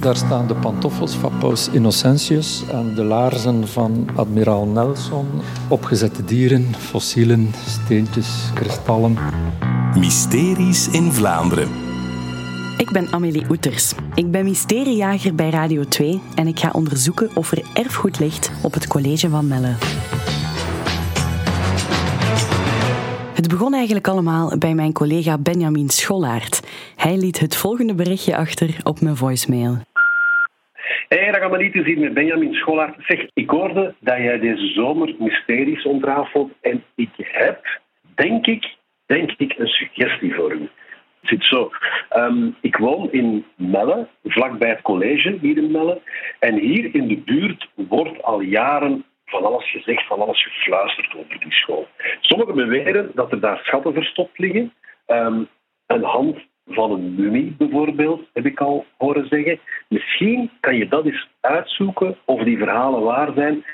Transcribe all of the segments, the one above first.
Daar staan de pantoffels van paus Innocentius en de laarzen van admiraal Nelson. Opgezette dieren, fossielen, steentjes, kristallen. Mysteries in Vlaanderen. Ik ben Amélie Oeters. Ik ben mysteriejager bij Radio 2 en ik ga onderzoeken of er erfgoed ligt op het college van Melle. Het begon eigenlijk allemaal bij mijn collega Benjamin Schollaert. Hij liet het volgende berichtje achter op mijn voicemail. Hey, dag Amelietus hier met Benjamin Schollaert. Zeg, ik hoorde dat jij deze zomer mysteries ontrafelt en ik heb, denk ik, denk ik, een suggestie voor u. Het zit zo. Ehm, ik woon in Melle, vlakbij het college hier in Melle. En hier in de buurt wordt al jaren van alles gezegd, van alles gefluisterd over die school. Sommigen beweren dat er daar schatten verstopt liggen. Ehm, een hand van een mummie bijvoorbeeld, heb ik al horen zeggen. Misschien kan je dat eens uitzoeken of die verhalen waar zijn.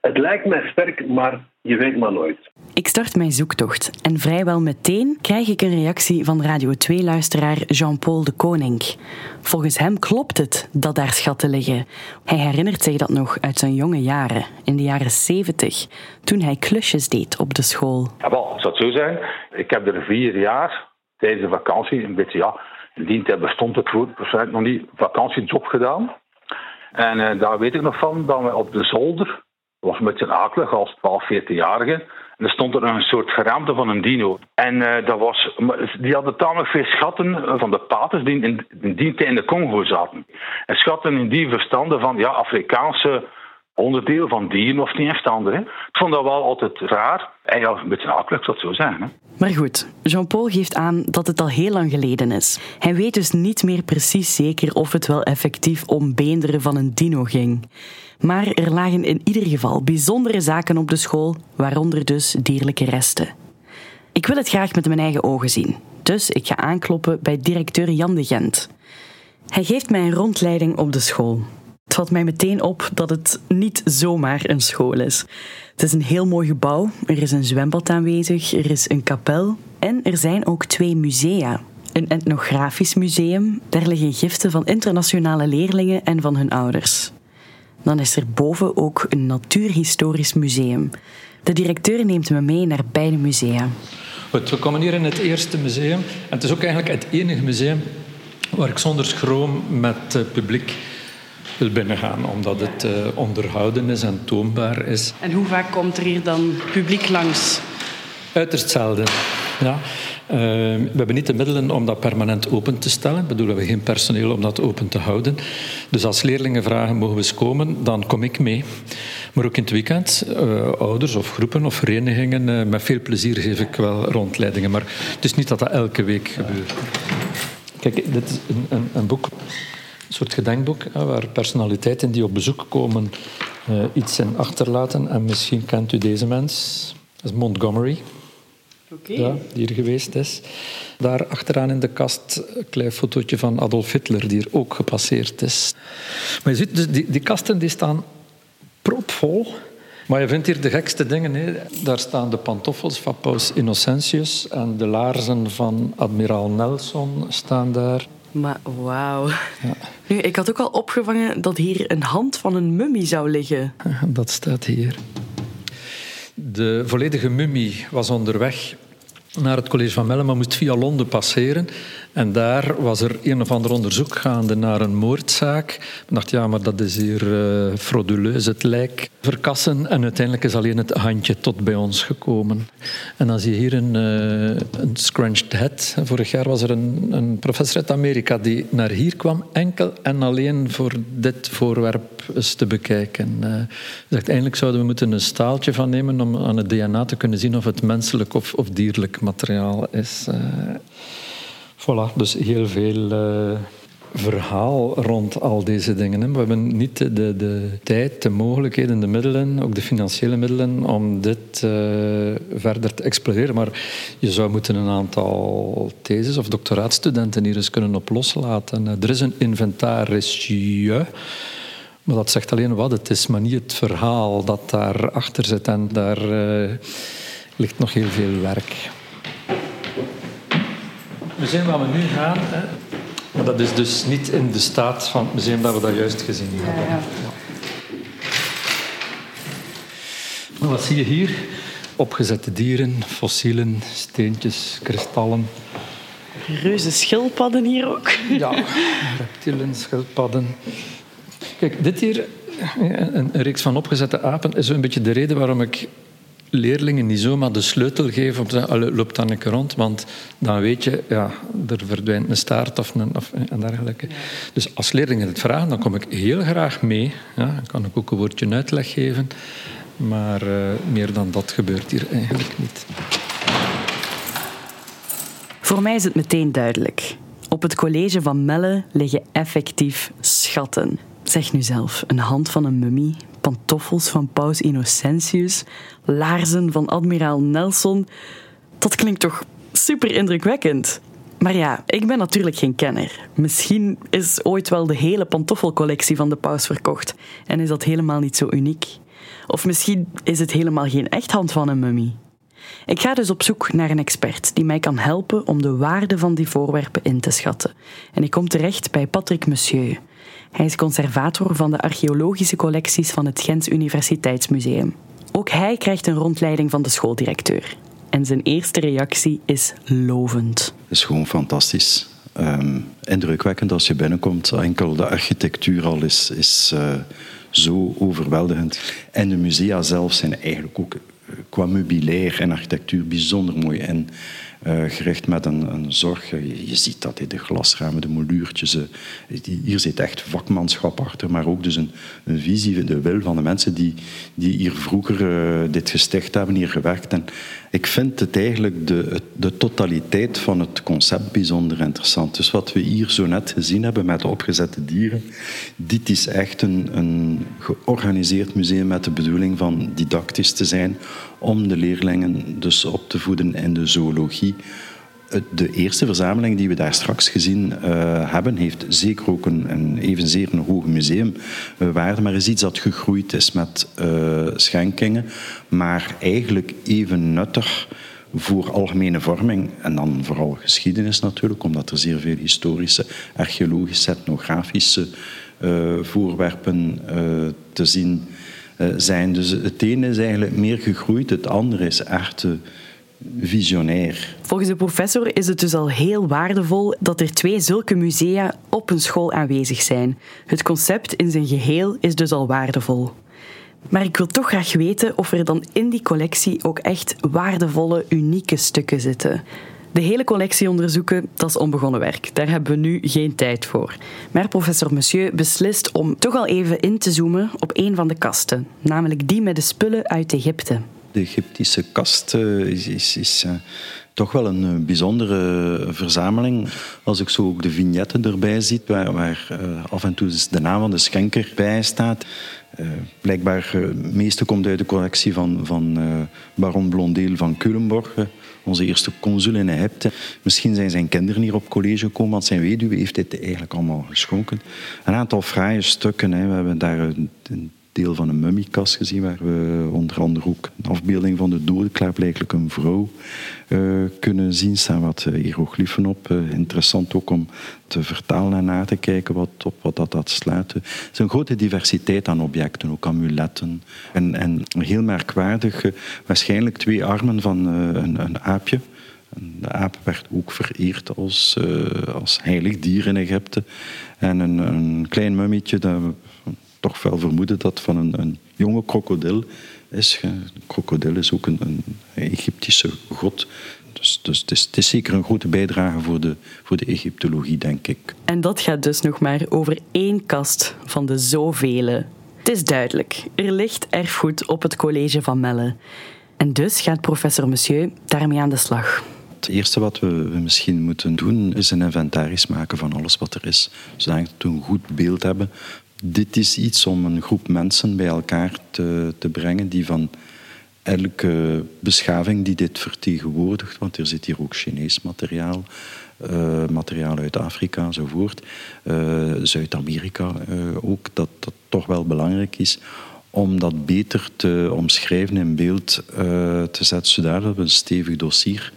Het lijkt mij sterk, maar je weet maar nooit. Ik start mijn zoektocht en vrijwel meteen krijg ik een reactie van Radio 2-luisteraar Jean-Paul de Koning. Volgens hem klopt het dat daar schatten liggen. Hij herinnert zich dat nog uit zijn jonge jaren, in de jaren 70, toen hij klusjes deed op de school. Ja, wel, het zou zo zijn. Ik heb er vier jaar tijdens de vakantie, een beetje ja, in die bestond het woord waarschijnlijk nog niet, vakantiejob gedaan. En uh, daar weet ik nog van dat we op de zolder was een beetje akelig als 12, 14-jarige. En er stond er een soort geraamte van een dino. En uh, dat was, die hadden tamelijk veel schatten van de paters die in, in die tijd in de Congo zaten. En schatten in die verstanden van ja, Afrikaanse onderdeel van dieren of niet. Ik vond dat wel altijd raar. En ja, een beetje akelig, dat zo zijn. Hè. Maar goed, Jean-Paul geeft aan dat het al heel lang geleden is. Hij weet dus niet meer precies zeker of het wel effectief om beenderen van een dino ging. Maar er lagen in ieder geval bijzondere zaken op de school, waaronder dus dierlijke resten. Ik wil het graag met mijn eigen ogen zien, dus ik ga aankloppen bij directeur Jan de Gent. Hij geeft mij een rondleiding op de school. Het valt mij meteen op dat het niet zomaar een school is. Het is een heel mooi gebouw. Er is een zwembad aanwezig, er is een kapel en er zijn ook twee musea. Een etnografisch museum, daar liggen giften van internationale leerlingen en van hun ouders. Dan is er boven ook een natuurhistorisch museum. De directeur neemt me mee naar beide musea. We komen hier in het eerste museum. En het is ook eigenlijk het enige museum waar ik zonder schroom met het publiek wil binnengaan, omdat het uh, onderhouden is en toonbaar is. En hoe vaak komt er hier dan publiek langs? Uiterst zelden. Ja. Uh, we hebben niet de middelen om dat permanent open te stellen. Ik bedoel, we hebben geen personeel om dat open te houden. Dus als leerlingen vragen, mogen we eens komen, dan kom ik mee. Maar ook in het weekend, uh, ouders of groepen of verenigingen, uh, met veel plezier geef ik wel rondleidingen. Maar het is niet dat dat elke week gebeurt. Kijk, dit is een, een, een boek, soort gedenkboek, waar personaliteiten die op bezoek komen iets in achterlaten. En misschien kent u deze mens, dat is Montgomery. Okay. Ja, die er geweest is. Daar achteraan in de kast een klein fotootje van Adolf Hitler, die er ook gepasseerd is. Maar je ziet, dus die, die kasten die staan propvol. Maar je vindt hier de gekste dingen. Hè. Daar staan de pantoffels van paus Innocentius en de laarzen van admiraal Nelson staan daar. Maar wauw. Ja. Nu, ik had ook al opgevangen dat hier een hand van een mummie zou liggen. Dat staat hier. De volledige mummie was onderweg naar het college van Melle, maar moest via Londen passeren. En daar was er een of ander onderzoek gaande naar een moordzaak. Ik dacht, ja, maar dat is hier uh, frauduleus, het lijk verkassen. En uiteindelijk is alleen het handje tot bij ons gekomen. En dan zie je hier een, uh, een scrunched head. Vorig jaar was er een, een professor uit Amerika die naar hier kwam, enkel en alleen voor dit voorwerp eens te bekijken. Uh, dus eindelijk zouden we moeten een staaltje van nemen om aan het DNA te kunnen zien of het menselijk of, of dierlijk materiaal is. Voilà, dus heel veel uh, verhaal rond al deze dingen. Hè. We hebben niet de, de, de, tijd, de mogelijkheden, de middelen, ook de financiële middelen om dit uh, verder te exploreren. Maar je zou moeten een aantal theses of doctoraatstudenten hier eens kunnen op loslaten. Er is een inventarisje. Maar dat zegt alleen wat het is, maar niet het verhaal dat daarachter zit. En daar uh, ligt nog heel veel werk. Het museum waar we nu gaan, hè, Maar dat is dus niet in de staat van het museum dat we dat juist gezien hebben. Ja, ja. Maar wat zie je hier? Opgezette dieren, fossielen, steentjes, kristallen. Reuze schildpadden hier ook. Ja, reptielen, schildpadden. Kijk, dit hier, een reeks van opgezette apen, is een beetje de reden waarom ik leerlingen niet zomaar de sleutel geven om te zeggen, loop dan keer rond, want dan weet je, ja, er verdwijnt een staart of, een, of en dergelijke. Dus als leerlingen het vragen, dan kom ik heel graag mee. Ja, dan kan ik ook een woordje uitleg geven, maar uh, meer dan dat gebeurt hier eigenlijk niet. Voor mij is het meteen duidelijk. Op het college van Melle liggen effectief schatten. Zeg nu zelf, een hand van een mummie, pantoffels van paus Innocentius, laarzen van admiraal Nelson. Dat klinkt toch super indrukwekkend. Maar ja, ik ben natuurlijk geen kenner. Misschien is ooit wel de hele pantoffelcollectie van de paus verkocht en is dat helemaal niet zo uniek. Of misschien is het helemaal geen echt hand van een mummie. Ik ga dus op zoek naar een expert die mij kan helpen om de waarde van die voorwerpen in te schatten. En ik kom terecht bij Patrick Monsieur. Hij is conservator van de archeologische collecties van het Gens Universiteitsmuseum. Ook hij krijgt een rondleiding van de schooldirecteur. En zijn eerste reactie is lovend. Het is gewoon fantastisch. Um, indrukwekkend als je binnenkomt. Enkel de architectuur al is, is uh, zo overweldigend. En de musea zelf zijn eigenlijk ook qua meubilair en architectuur bijzonder mooi en uh, gericht met een, een zorg. Je, ziet dat in de glasramen, de moluurtjes. Uh, hier zit echt vakmanschap achter, maar ook dus een, een visie, de wil van de mensen die, die hier vroeger uh, dit gesticht hebben, hier gewerkt. En ik vind het eigenlijk de, de totaliteit van het concept bijzonder interessant. Dus wat we hier zo net gezien hebben met de opgezette dieren, dit is echt een, een georganiseerd museum met de bedoeling van didactisch te zijn, om de leerlingen dus op te voeden in de zoologie. De eerste verzameling die we daar straks gezien uh, hebben, heeft zeker ook een, een evenzeer een hoge museumwaarde, maar is iets dat gegroeid is met schenkingen, maar eigenlijk even nuttig voor algemene vorming en dan vooral geschiedenis natuurlijk, omdat er zeer veel historische, archeologische, etnografische voorwerpen te zien zijn. Dus het ene is eigenlijk meer gegroeid, het andere is echt visionair. Volgens de professor is het dus al heel waardevol dat er twee zulke musea op een school aanwezig zijn. Het concept in zijn geheel is dus al waardevol. Maar ik wil toch graag weten of er dan in die collectie ook echt waardevolle, unieke stukken zitten. De hele collectie onderzoeken, dat is onbegonnen werk. Daar hebben we nu geen tijd voor. Maar professor Monsieur beslist om toch al even in te zoomen op een van de kasten, namelijk die met de spullen uit Egypte. De Egyptische kast uh, is, is, is uh, toch wel een uh, bijzondere verzameling. Als ik zo ook de vignetten erbij zie, waar, waar af en toe de naam van de schenker bij staat. blijkbaar het meeste komt uit de collectie van, van baron Blondeel van Culemborg onze eerste consul in Egypte. Misschien zijn zijn kinderen hier op college gekomen, want zijn weduwe heeft dit eigenlijk allemaal geschonken. Een aantal fraaie stukken. Hè. We hebben daar een, deel van een mummiekast gezien, waar we onder andere ook een afbeelding van de dode, klaarblijkelijk een vrouw, uh, kunnen zien. staan wat uh, hieroglyphen op. Uh, interessant ook om te vertalen en na te kijken wat, op wat dat, dat slaat. Er is een grote diversiteit aan objecten, ook amuletten. En, en heel merkwaardig, waarschijnlijk twee armen van een, een aapje. De aap werd ook vereerd als, als heilig dier in Egypte. En een, een klein mummietje dat toch wel vermoeden dat van een, een jonge krokodil is. Een krokodil is ook een, een Egyptische god. Dus, dus het, is, het, is, zeker een grote bijdrage voor de, voor de Egyptologie, denk ik. En dat gaat dus nog maar over één kast van de zoveel. Het is duidelijk, er ligt erfgoed op het college van Melle. En dus gaat professor Monsieur daarmee aan de slag. Het eerste wat we, we, misschien moeten doen is een inventaris maken van alles wat er is. Zodat we een goed beeld hebben dit is iets om een groep mensen bij elkaar te, te brengen die van elke beschaving die dit vertegenwoordigt, want er zit hier ook Chinees materiaal, uh, materiaal uit Afrika enzovoort, uh, Zuid-Amerika uh, ook, dat dat toch wel belangrijk is om dat beter te omschrijven in beeld te zetten, zodat we een stevig dossier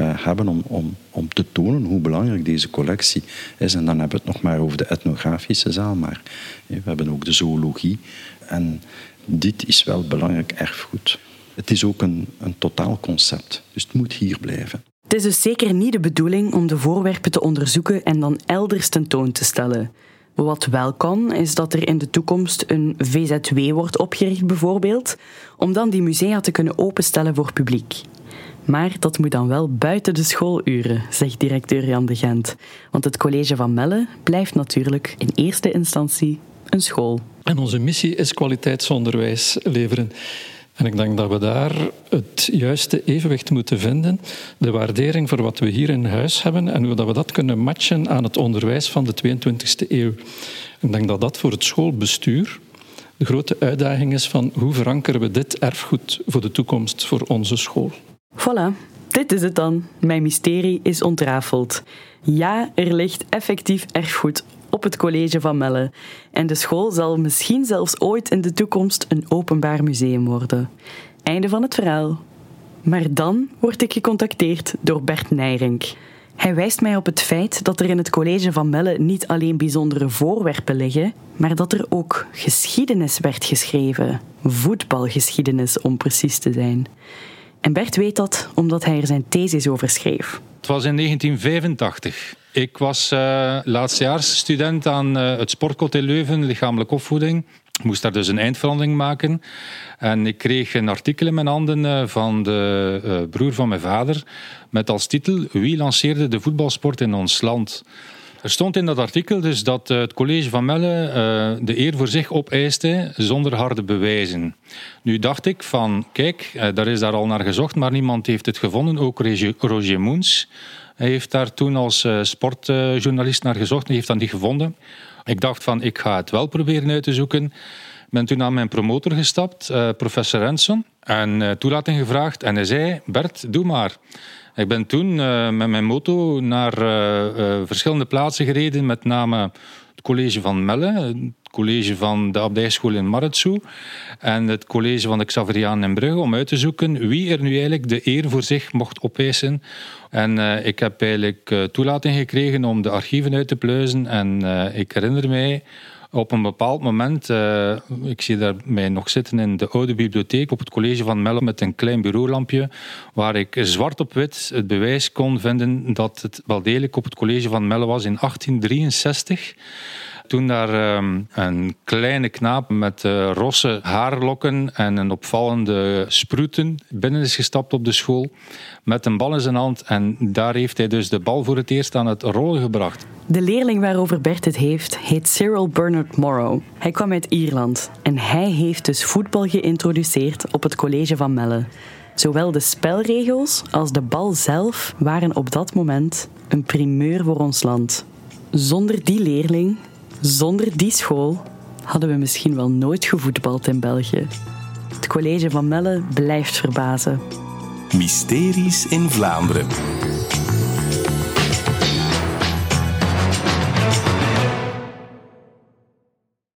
hebben om, om, om te tonen hoe belangrijk deze collectie is. En dan hebben we het nog maar over de etnografische zaal, maar we hebben ook de zoologie. En dit is wel belangrijk erfgoed. Het is ook een, een totaal concept, dus het moet hier blijven. Het is dus zeker niet de bedoeling om de voorwerpen te onderzoeken en dan elders tentoon te stellen. Wat wel kan, is dat er in de toekomst een VZW wordt opgericht, bijvoorbeeld, om dan die musea te kunnen openstellen voor publiek. Maar dat moet dan wel buiten de schooluren, zegt directeur Jan de Gent. Want het college van Melle blijft natuurlijk in eerste instantie een school. En onze missie is kwaliteitsonderwijs leveren. En ik denk dat we daar het juiste evenwicht moeten vinden. De waardering voor wat we hier in huis hebben en hoe dat we dat kunnen matchen aan het onderwijs van de 22e eeuw. Ik denk dat dat voor het schoolbestuur de grote uitdaging is van hoe verankeren we dit erfgoed voor de toekomst voor onze school. Voilà, dit is het dan. Mijn mysterie is ontrafeld. Ja, er ligt effectief erfgoed op het college van Melle. En de school zal misschien zelfs ooit in de toekomst een openbaar museum worden. Einde van het verhaal. Maar dan word ik gecontacteerd door Bert Nijrink. Hij wijst mij op het feit dat er in het college van Melle niet alleen bijzondere voorwerpen liggen, maar dat er ook geschiedenis werd geschreven. Voetbalgeschiedenis om precies te zijn. En Bert weet dat omdat hij er zijn thesis over schreef. Het was in 1985. Ik was uh, laatstejaarsstudent aan uh, het in Leuven, lichamelijke opvoeding. Ik moest daar dus een eindverandering maken. En ik kreeg een artikel in mijn handen uh, van de broer van mijn vader. Met als titel Wie lanceerde de voetbalsport in ons land? Er stond in dat artikel dus dat het college van Melle uh, de eer voor zich opeiste zonder harde bewijzen. Nu dacht ik van, kijk, uh, daar is daar al naar gezocht, maar niemand heeft het gevonden, ook Roger Moens. Heeft daar toen als sportjournalist naar gezocht en heeft dat niet gevonden. Ik dacht van, ik ga het wel proberen uit te zoeken. Ben toen aan mijn promotor gestapt, professor Renson, en toelating gevraagd. En hij zei, Bert, doe maar. Ik ben toen uh, met mijn moto naar uh, uh, verschillende plaatsen gereden, met name het college van Melle, het college van de abdijschool in Maretsu en het college van de Xaveriaan in Brugge, om uit te zoeken wie er nu eigenlijk de eer voor zich mocht opeisen. En ik heb eigenlijk toelating gekregen om de archieven uit te pluizen en ik herinner mij op een bepaald moment, uh, ik zie daar mij nog zitten in de oude bibliotheek op het college van Melle met een klein bureaulampje, waar ik zwart op wit het bewijs kon vinden dat het wel degelijk op het college van Melle was in 1863. Toen daar um, een kleine knaap met uh, rosse haarlokken en een opvallende sproeten binnen is gestapt op de school met een bal in zijn hand. En daar heeft hij dus de bal voor het eerst aan het rollen gebracht. De leerling waarover Bert het heeft, heet Cyril Bernard Morrow. Hij kwam uit Ierland en hij heeft dus voetbal geïntroduceerd op het college van Melle. Zowel de spelregels als de bal zelf waren op dat moment een primeur voor ons land. Zonder die leerling zonder die school hadden we misschien wel nooit gevoetbald in België. Het college van Melle blijft verbazen. Mysteries in Vlaanderen.